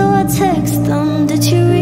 So I text them, did you read?